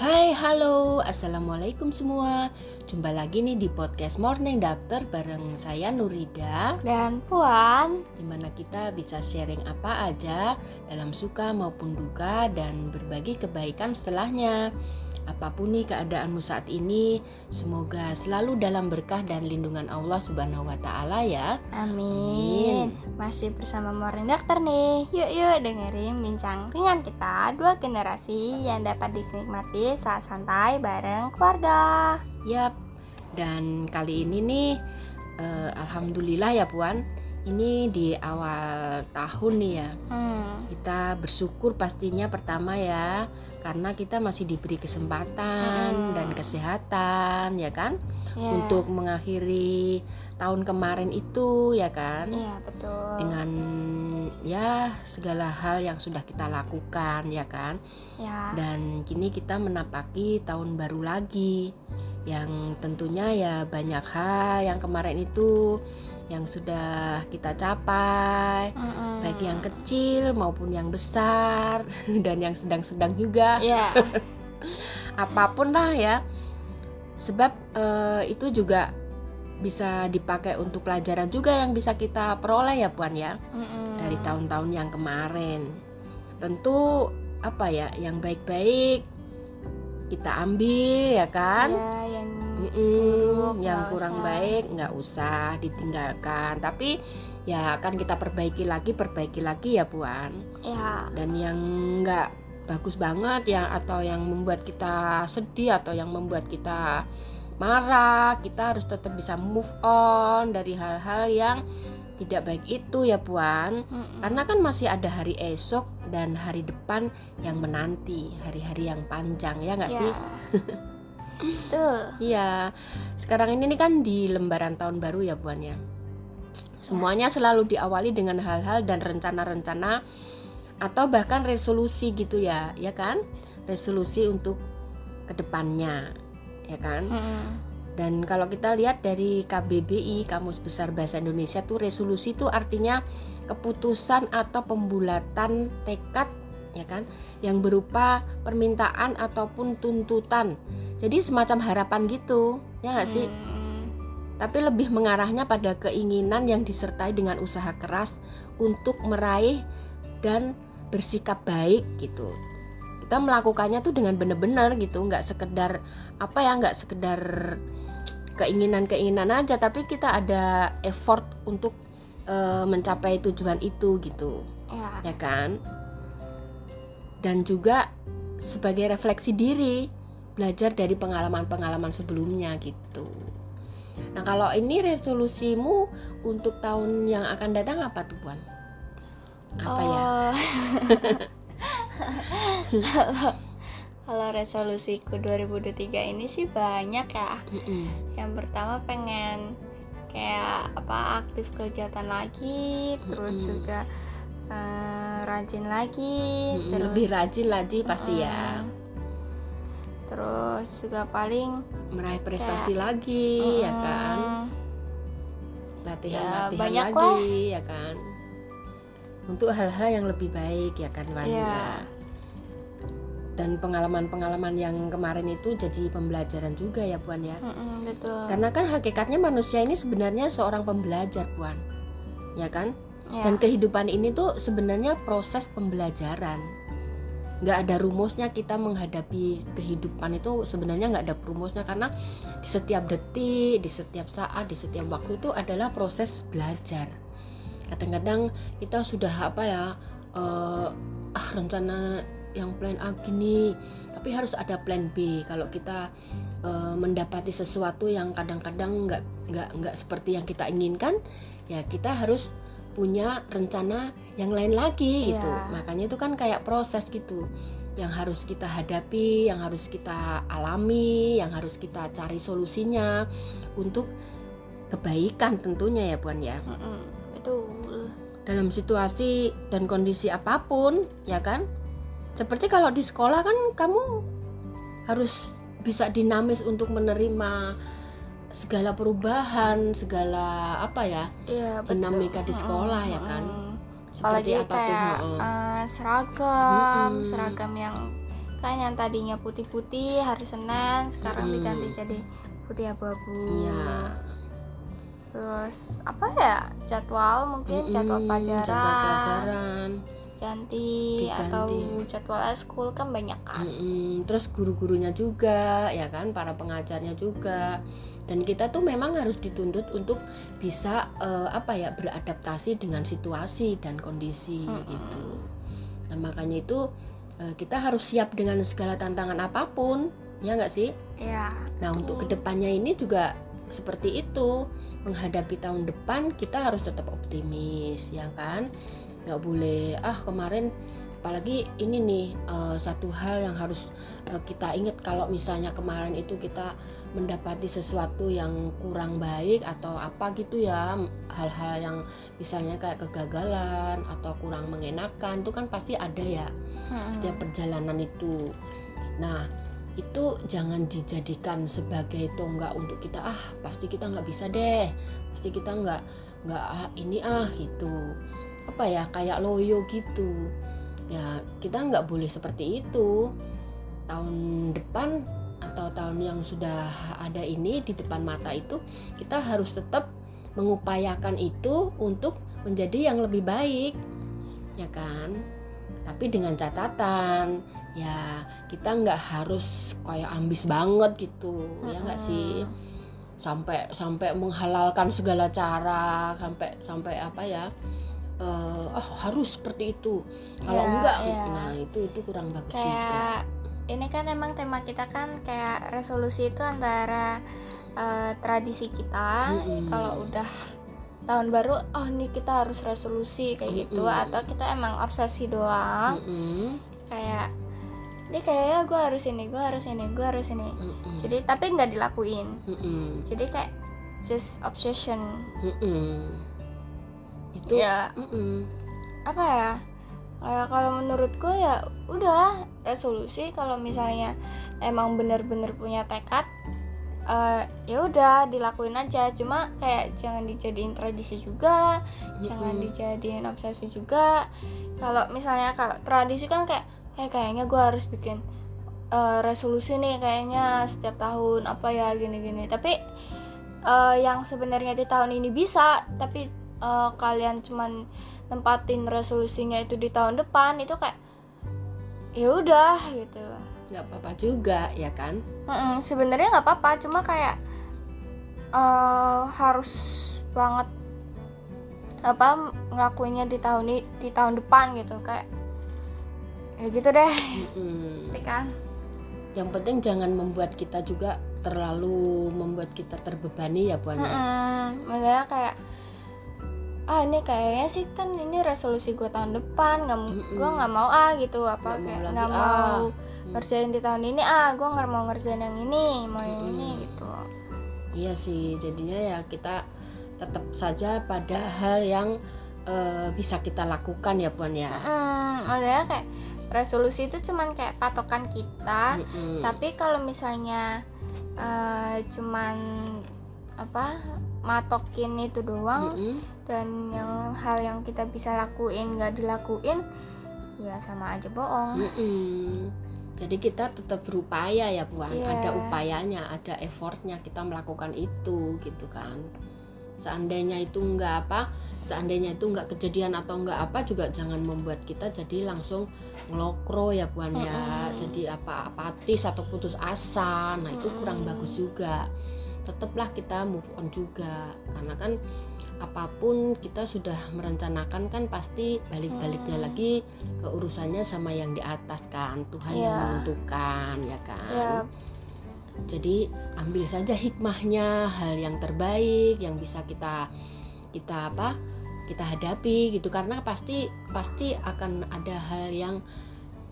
Hai, halo, assalamualaikum semua. Jumpa lagi nih di podcast Morning Doctor bareng saya Nurida, Dan Puan, di mana kita bisa sharing apa aja dalam suka maupun duka dan berbagi kebaikan setelahnya. Apa pun nih keadaanmu saat ini, semoga selalu dalam berkah dan lindungan Allah Subhanahu wa Ta'ala ya. amin. Masih bersama Morning Doctor nih. Yuk yuk dengerin bincang ringan kita dua generasi yang dapat dinikmati saat santai bareng keluarga. Yap, dan kali ini nih, eh, alhamdulillah ya Puan, ini di awal tahun nih ya. Hmm. Kita bersyukur pastinya pertama ya, karena kita masih diberi kesempatan Hmm. dan kesehatan ya kan, Ya. untuk mengakhiri tahun kemarin itu ya kan, Iya betul. dengan ya segala hal yang sudah kita lakukan ya kan. Ya. dan kini kita menapaki tahun baru lagi yang tentunya ya banyak hal yang kemarin itu yang sudah kita capai Mm-mm. baik yang kecil maupun yang besar dan yang sedang-sedang juga Ya. apa pun lah ya sebab eh, itu juga bisa dipakai untuk pelajaran juga yang bisa kita peroleh ya puan ya Mm-mm. dari tahun-tahun yang kemarin. Tentu apa ya yang baik-baik kita ambil ya kan. Ya, yang Mm-mm, buruk yang kurang usah. baik nggak usah ditinggalkan. Tapi ya akan kita perbaiki lagi, perbaiki lagi ya puan. ya. Dan yang nggak bagus banget ya atau yang membuat kita sedih atau yang membuat kita marah, kita harus tetap bisa move on dari hal-hal yang tidak baik itu ya puan. Mm-mm. Karena kan masih ada hari esok dan hari depan yang menanti, hari-hari yang panjang ya nggak Ya. sih? Betul. Iya. Sekarang ini kan di lembaran tahun baru ya Puan ya. Semuanya selalu diawali dengan hal-hal dan rencana-rencana atau bahkan resolusi gitu ya, ya kan? Resolusi untuk ke depannya, ya kan? Mm-mm. Dan kalau kita lihat dari KBBI Kamus Besar Bahasa Indonesia tuh resolusi itu artinya keputusan atau pembulatan tekad ya kan yang berupa permintaan ataupun tuntutan. Jadi semacam harapan gitu, ya nggak sih? Mm. Tapi lebih mengarahnya pada keinginan yang disertai dengan usaha keras untuk meraih dan bersikap baik gitu. Kita melakukannya tuh dengan benar-benar gitu, nggak sekedar apa ya, nggak sekedar keinginan-keinginan aja, tapi kita ada effort untuk eh, mencapai tujuan itu gitu, Ya. ya kan? Dan juga sebagai refleksi diri, belajar dari pengalaman-pengalaman sebelumnya gitu. Nah, kalau ini resolusimu untuk tahun yang akan datang apa tuh, Puan? Apa ya? Oh. kalau kalau resolusiku 2023 ini sih banyak ya. Mm-mm. Yang pertama pengen kayak apa aktif kegiatan lagi, terus Mm-mm. juga eh, rajin lagi, Mm-mm, terus Lebih rajin lagi pasti ya. Terus juga paling Meraih prestasi lagi, ya kan? mm, Latihan-latihan banyak lagi, ya kan? Untuk hal-hal yang lebih baik, ya kan, Wan? Iya. Ya. Dan pengalaman-pengalaman yang kemarin itu jadi pembelajaran juga ya, Puan ya. mm-mm, betul. Karena kan hakikatnya manusia ini sebenarnya seorang pembelajar, Puan. Ya kan? Ya. Dan kehidupan ini tuh sebenarnya proses pembelajaran. Nggak ada rumusnya kita menghadapi kehidupan itu sebenarnya nggak ada rumusnya karena di setiap detik, di setiap saat, di setiap waktu itu adalah proses belajar. Kadang-kadang kita sudah apa ya, eh, ah rencana yang plan A gini, tapi harus ada plan B kalau kita eh, mendapati sesuatu yang kadang-kadang nggak nggak nggak seperti yang kita inginkan, ya kita harus punya rencana yang lain lagi gitu. Iya. Makanya itu kan kayak proses gitu yang harus kita hadapi, yang harus kita alami, yang harus kita cari solusinya untuk kebaikan tentunya ya Puan ya. Mm-mm, betul. Dalam situasi dan kondisi apa pun, ya kan? Seperti kalau di sekolah kan kamu harus bisa dinamis untuk menerima segala perubahan, segala apa ya? Iya, betul. dinamika di sekolah, ya kan? Seperti Apalagi apa tuh? kayak heeh. eh, seragam, Mm-mm. seragam yang kan yang tadinya putih-putih hari Senin sekarang Mm-mm. diganti jadi putih abu-abu iya terus apa ya jadwal mungkin jadwal pelajaran, jadwal pelajaran ganti, Diganti. atau jadwal school kan banyak kan? Mm-mm, terus guru-gurunya juga ya kan? Para pengajarnya juga. Dan kita tuh memang harus dituntut untuk bisa eh, apa ya beradaptasi dengan situasi dan kondisi Mm-mm. gitu. Nah makanya itu eh, kita harus siap dengan segala tantangan apa pun. Ya nggak sih? Ya nah untuk ke depannya ini juga seperti itu. Menghadapi tahun depan kita harus tetap optimis ya kan nggak boleh ah kemarin apalagi ini nih eh, satu hal yang harus eh, kita ingat kalau misalnya kemarin itu kita mendapati sesuatu yang kurang baik atau apa gitu ya hal-hal yang misalnya kayak kegagalan atau kurang mengenakan itu kan pasti ada ya Mm-mm. setiap perjalanan itu. Nah, itu jangan dijadikan sebagai tonggak untuk kita ah pasti kita nggak bisa deh, pasti kita nggak nggak ah, ini ah gitu. Apa ya kayak loyo gitu. Ya kita nggak boleh seperti itu. Tahun depan atau tahun yang sudah ada ini di depan mata itu kita harus tetap mengupayakan itu untuk menjadi yang lebih baik ya kan tapi dengan catatan ya kita nggak harus kayak ambis banget gitu ya nggak sih sampai sampai menghalalkan segala cara sampai sampai apa ya eh oh harus seperti itu. Kalau Ya, enggak ya. nah itu itu kurang bagus juga. Kayak ini kan emang tema kita kan kayak resolusi itu antara eh, tradisi kita Mm-mm. kalau udah tahun baru oh nih kita harus resolusi kayak gitu. Mm-mm. atau kita emang obsesi doang. Mm-mm, kayak ini kayaknya gue harus ini gue harus ini gue harus ini. Mm-mm, jadi tapi nggak dilakuin. Mm-mm, jadi kayak just obsession. Mm-mm. Itu ya. mm-mm, apa ya? Kayak kalau menurut gue ya udah resolusi kalau misalnya emang bener-bener punya tekad eh, ya udah dilakuin aja. Cuma kayak jangan dijadiin tradisi juga jangan mm-mm. dijadiin obsesi juga. Kalau misalnya kalau tradisi kan kayak eh kayaknya gue harus bikin eh, resolusi nih kayaknya setiap tahun apa ya gini-gini. Tapi eh, yang sebenarnya di tahun ini bisa tapi eh, kalian cuman tempatin resolusinya itu di tahun depan itu kayak ya udah gitu. Nggak apa-apa juga ya kan? Mm-mm, sebenarnya nggak apa-apa cuma kayak eh harus banget apa ngelakuinnya di tahun ini di tahun depan gitu kayak ya gitu deh. Mm-mm. kan? Yang penting jangan membuat kita juga terlalu membuat kita terbebani ya buan ya? Makanya kayak ah ini kayaknya sih kan ini resolusi gue tahun depan nggak mau Mm-mm. gue nggak mau ah gitu apa mau kayak nggak ah. mau ngerjain di tahun ini ah gue nggak mau ngerjain yang ini mau yang Mm-mm. ini gitu iya sih jadinya ya kita tetap saja pada hal yang eh, bisa kita lakukan ya buan ya Mm, makanya kayak resolusi itu cuman kayak patokan kita Mm-mm. tapi kalau misalnya eh, cuman apa matokin itu doang Mm-mm. dan yang hal yang kita bisa lakuin nggak dilakuin ya sama aja bohong Mm-mm. Jadi kita tetap berupaya ya buan, Iya. ada upayanya, ada effortnya kita melakukan itu gitu kan. Seandainya itu enggak apa, seandainya itu enggak kejadian atau enggak apa juga jangan membuat kita jadi langsung ngelokro ya buan ya, Mm-mm. jadi apa apatis atau putus asa. Nah itu kurang Mm-mm. bagus juga. Tetaplah kita move on juga, karena kan apa pun kita sudah merencanakan kan pasti balik-baliknya Hmm. lagi ke urusannya sama yang di atas kan Tuhan yang Iya. menentukan ya kan ya jadi ambil saja hikmahnya hal yang terbaik yang bisa kita kita apa kita hadapi gitu karena pasti pasti akan ada hal yang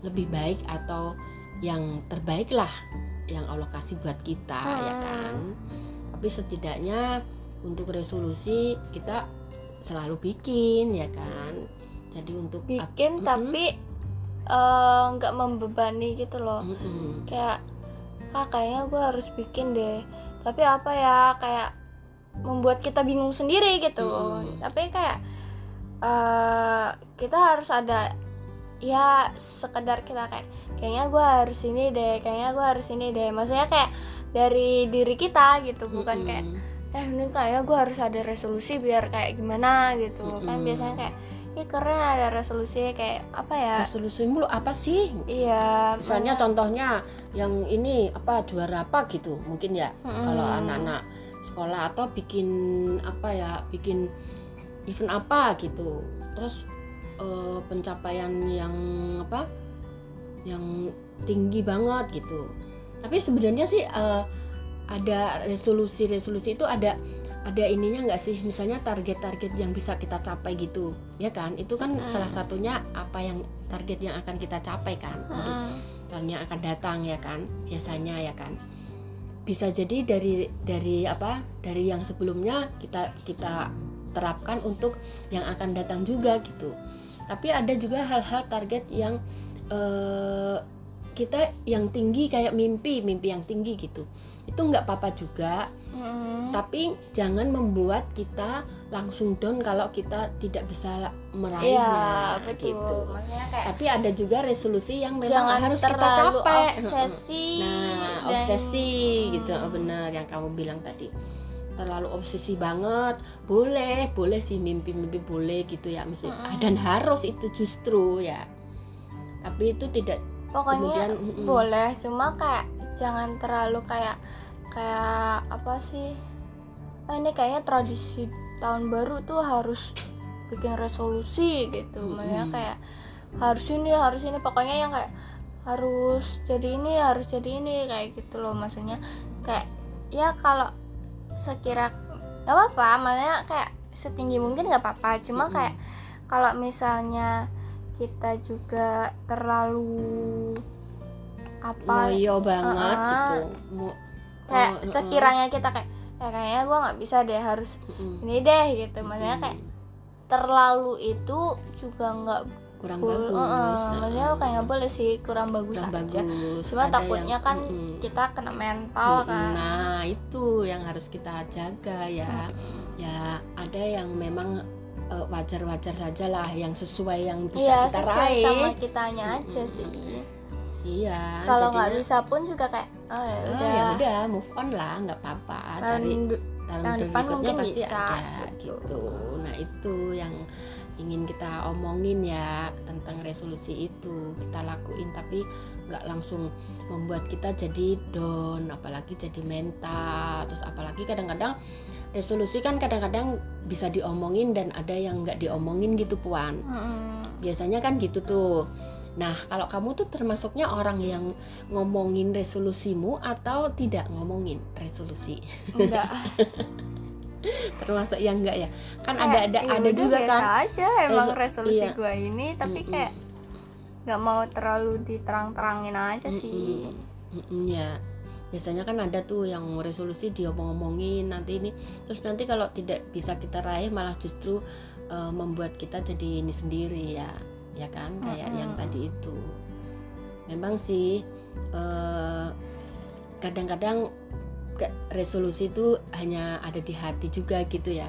lebih baik atau yang terbaik lah yang Allah kasih buat kita ya Hmm. kan tapi setidaknya untuk resolusi kita selalu bikin ya kan? Jadi untuk bikin tapi eh, nggak membebani gitu loh. Mm-mm. kayak ah kayaknya gue harus bikin deh. Tapi apa ya kayak membuat kita bingung sendiri gitu. Mm. tapi kayak eh kita harus ada ya sekedar kita kayak kayaknya gue harus ini deh kayaknya gue harus ini deh. Maksudnya kayak dari diri kita gitu bukan kayak eh ini kayaknya gue harus ada resolusi biar kayak gimana gitu. Kan Mm-mm. biasanya kayak Ih keren ada resolusi kayak apa ya? Resolusimu lu apa sih? Iya misalnya makanya- contohnya yang ini apa juara apa gitu mungkin ya Mm-mm. kalau anak-anak sekolah atau bikin apa ya bikin event apa gitu. Terus eh, pencapaian yang apa yang tinggi banget gitu tapi sebenarnya sih eh, ada resolusi-resolusi itu ada ada ininya nggak sih? Misalnya target-target yang bisa kita capai gitu ya kan? Itu kan Mm. salah satunya apa yang target yang akan kita capai kan? Untuk Mm-mm. tahun yang akan datang ya kan? Biasanya ya kan? Bisa jadi dari dari apa? Dari yang sebelumnya kita kita terapkan untuk yang akan datang juga gitu. Tapi ada juga hal-hal target yang eh, kita yang tinggi kayak mimpi mimpi yang tinggi gitu. Itu nggak apa-apa juga. Mm-mm. tapi jangan membuat kita langsung down kalau kita tidak bisa meraihnya iya betul. gitu. Maksudnya kayak tapi ada juga resolusi yang memang jangan harus kita capai. Obsesi nah dan- obsesi gitu. Hmm. oh, bener yang kamu bilang tadi. Terlalu obsesi banget. Boleh boleh sih mimpi-mimpi boleh gitu ya mesti Mm-mm. dan harus itu justru ya. Tapi itu tidak pokoknya kemudian, boleh cuma kayak jangan terlalu kayak kayak apa sih? Ah, ini kayaknya tradisi tahun baru tuh harus bikin resolusi gitu. Mm-mm. makanya kayak harus ini harus ini. Pokoknya yang kayak harus jadi ini harus jadi ini kayak gitu loh. Maksudnya kayak ya kalau sekira nggak apa-apa. Maksudnya kayak setinggi mungkin nggak apa-apa. Cuma Mm-mm. kayak kalau misalnya kita juga terlalu apa ngoyo banget Uh-uh. gitu kayak sekiranya kita kayak ya kayaknya gue nggak bisa deh harus Mm-mm. ini deh gitu maksudnya kayak terlalu itu juga nggak kurang bagus uh-uh. maksudnya kayak nggak boleh sih kurang bagus kurang aja bagus cuma Ada takutnya yang- kan mm-mm. kita kena mental kan Nah, itu yang harus kita jaga ya. Ya, ada yang memang wajar-wajar saja lah yang sesuai yang bisa iya kita sesuai raih. sama kitanya aja Mm-mm. sih Iya. kalau nggak bisa pun juga kayak oh ya ah, udah ya udah move on lah, nggak apa-apa. Cari tahun, tahun depan mungkin pasti bisa, ada gitu. gitu. Nah, itu yang ingin kita omongin ya tentang resolusi itu kita lakuin tapi nggak langsung membuat kita jadi down apalagi jadi mental. Terus apalagi kadang-kadang resolusi kan kadang-kadang bisa diomongin dan ada yang nggak diomongin gitu puan. Biasanya kan gitu tuh. Nah kalau kamu tuh termasuknya orang yang ngomongin resolusimu atau tidak ngomongin resolusi? Enggak. Termasuk yang enggak ya? Kan Kayak, ada ada ya ada udah juga biasa kan. aja emang Reso- resolusi iya. gua ini tapi Mm-mm. kayak nggak mau terlalu diterang-terangin aja sih. Mm-mm, ya. Biasanya kan ada tuh yang resolusi diomong-omongin nanti ini. Terus nanti kalau tidak bisa kita raih malah justru eh, membuat kita jadi ini sendiri ya. Ya kan? Kayak Mm-mm. yang tadi itu. Memang sih eh, kadang-kadang resolusi itu hanya ada di hati juga gitu ya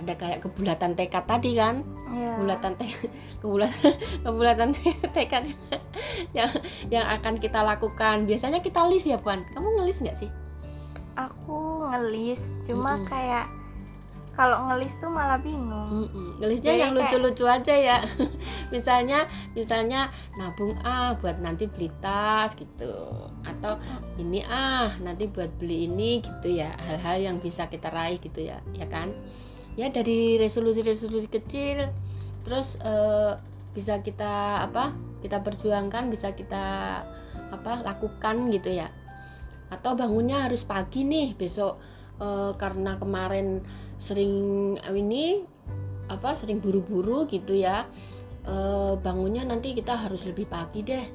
ada kayak kebulatan tekad tadi kan? Iya. kebulatan te kebulatan kebulatan te- tekad yang yang akan kita lakukan. Biasanya kita list ya puan? Kamu ngelis nggak sih? Aku ngelis cuma Mm-mm. kayak kalau ngelis tuh malah bingung. Mm-mm. ngelisnya Jadi yang kayak- lucu-lucu aja ya. Misalnya misalnya nabung ah buat nanti beli tas gitu. Atau ini ah nanti buat beli ini gitu ya. Hal-hal yang bisa kita raih gitu ya ya kan ya dari resolusi-resolusi kecil terus eh, bisa kita apa kita perjuangkan bisa kita apa lakukan gitu ya. Atau bangunnya harus pagi nih besok eh, karena kemarin sering ini apa sering buru-buru gitu ya. Eh, bangunnya nanti kita harus lebih pagi deh.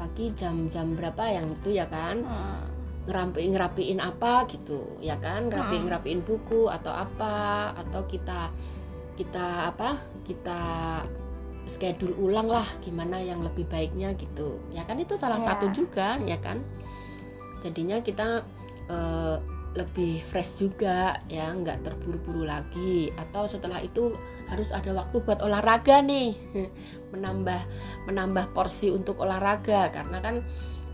Pagi jam-jam berapa yang itu ya kan? Hmm. Ngerapiin ngerapiin apa gitu ya kan? Ngerapiin Mm. ngerapiin buku atau apa atau kita kita apa? Kita schedule ulang lah gimana yang lebih baiknya gitu. Ya kan? Itu salah Iya. satu juga ya kan? Jadinya kita eh, lebih fresh juga ya. Nggak terburu-buru lagi. Atau setelah itu harus ada waktu buat olahraga nih. Menambah menambah porsi untuk olahraga. Karena kan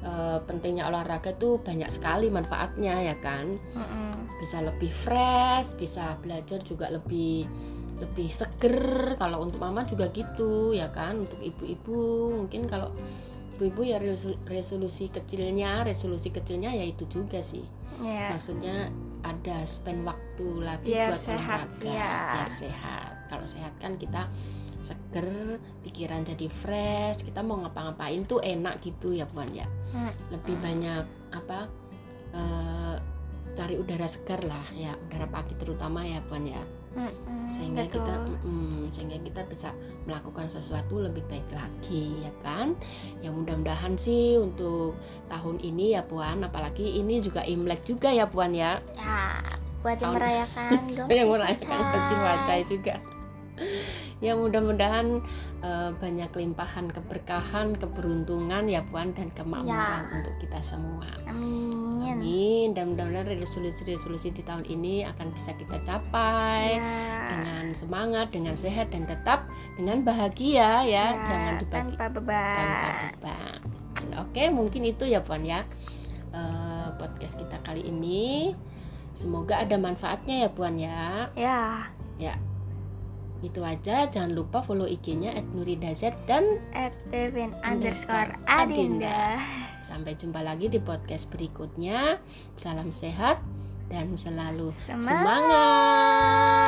e, pentingnya olahraga tuh banyak sekali manfaatnya ya kan? Mm-mm. bisa lebih fresh bisa belajar juga lebih lebih seger. Kalau untuk mama juga gitu ya kan? Untuk ibu-ibu mungkin kalau ibu-ibu ya resolu- resolusi kecilnya resolusi kecilnya ya itu juga sih. Ya. Maksudnya ada spend waktu lagi Biar buat sehat olahraga ya. biar sehat. Kalau sehat kan kita seger pikiran jadi fresh kita mau ngapa-ngapain tuh enak gitu ya puan ya? Hmm. lebih banyak apa eh, cari udara segar lah ya udara pagi terutama ya puan ya. Mm-mm, sehingga betul. kita mm, sehingga kita bisa melakukan sesuatu lebih baik lagi ya kan? Ya mudah-mudahan sih untuk tahun ini ya puan apalagi ini juga imlek juga ya puan ya? Ya buat yang Tahun- merayakan dong yang si merayakan versi wacai juga ya mudah-mudahan eh, banyak limpahan keberkahan keberuntungan ya puan dan kemakmuran Ya. untuk kita semua. Amin. Amin. Dan mudah-mudahan resolusi-resolusi di tahun ini akan bisa kita capai ya, dengan semangat dengan sehat dan tetap dengan bahagia ya, ya, jangan dibagi tanpa tanpa beban. Beban oke mungkin itu ya puan ya Eh, podcast kita kali ini. Semoga ada manfaatnya ya puan ya. Ya itu aja jangan lupa follow IG-nya @nuridazet dan at Devin Underscore underscore Adinda. Sampai jumpa lagi di podcast berikutnya. Salam sehat dan selalu Semangat. semangat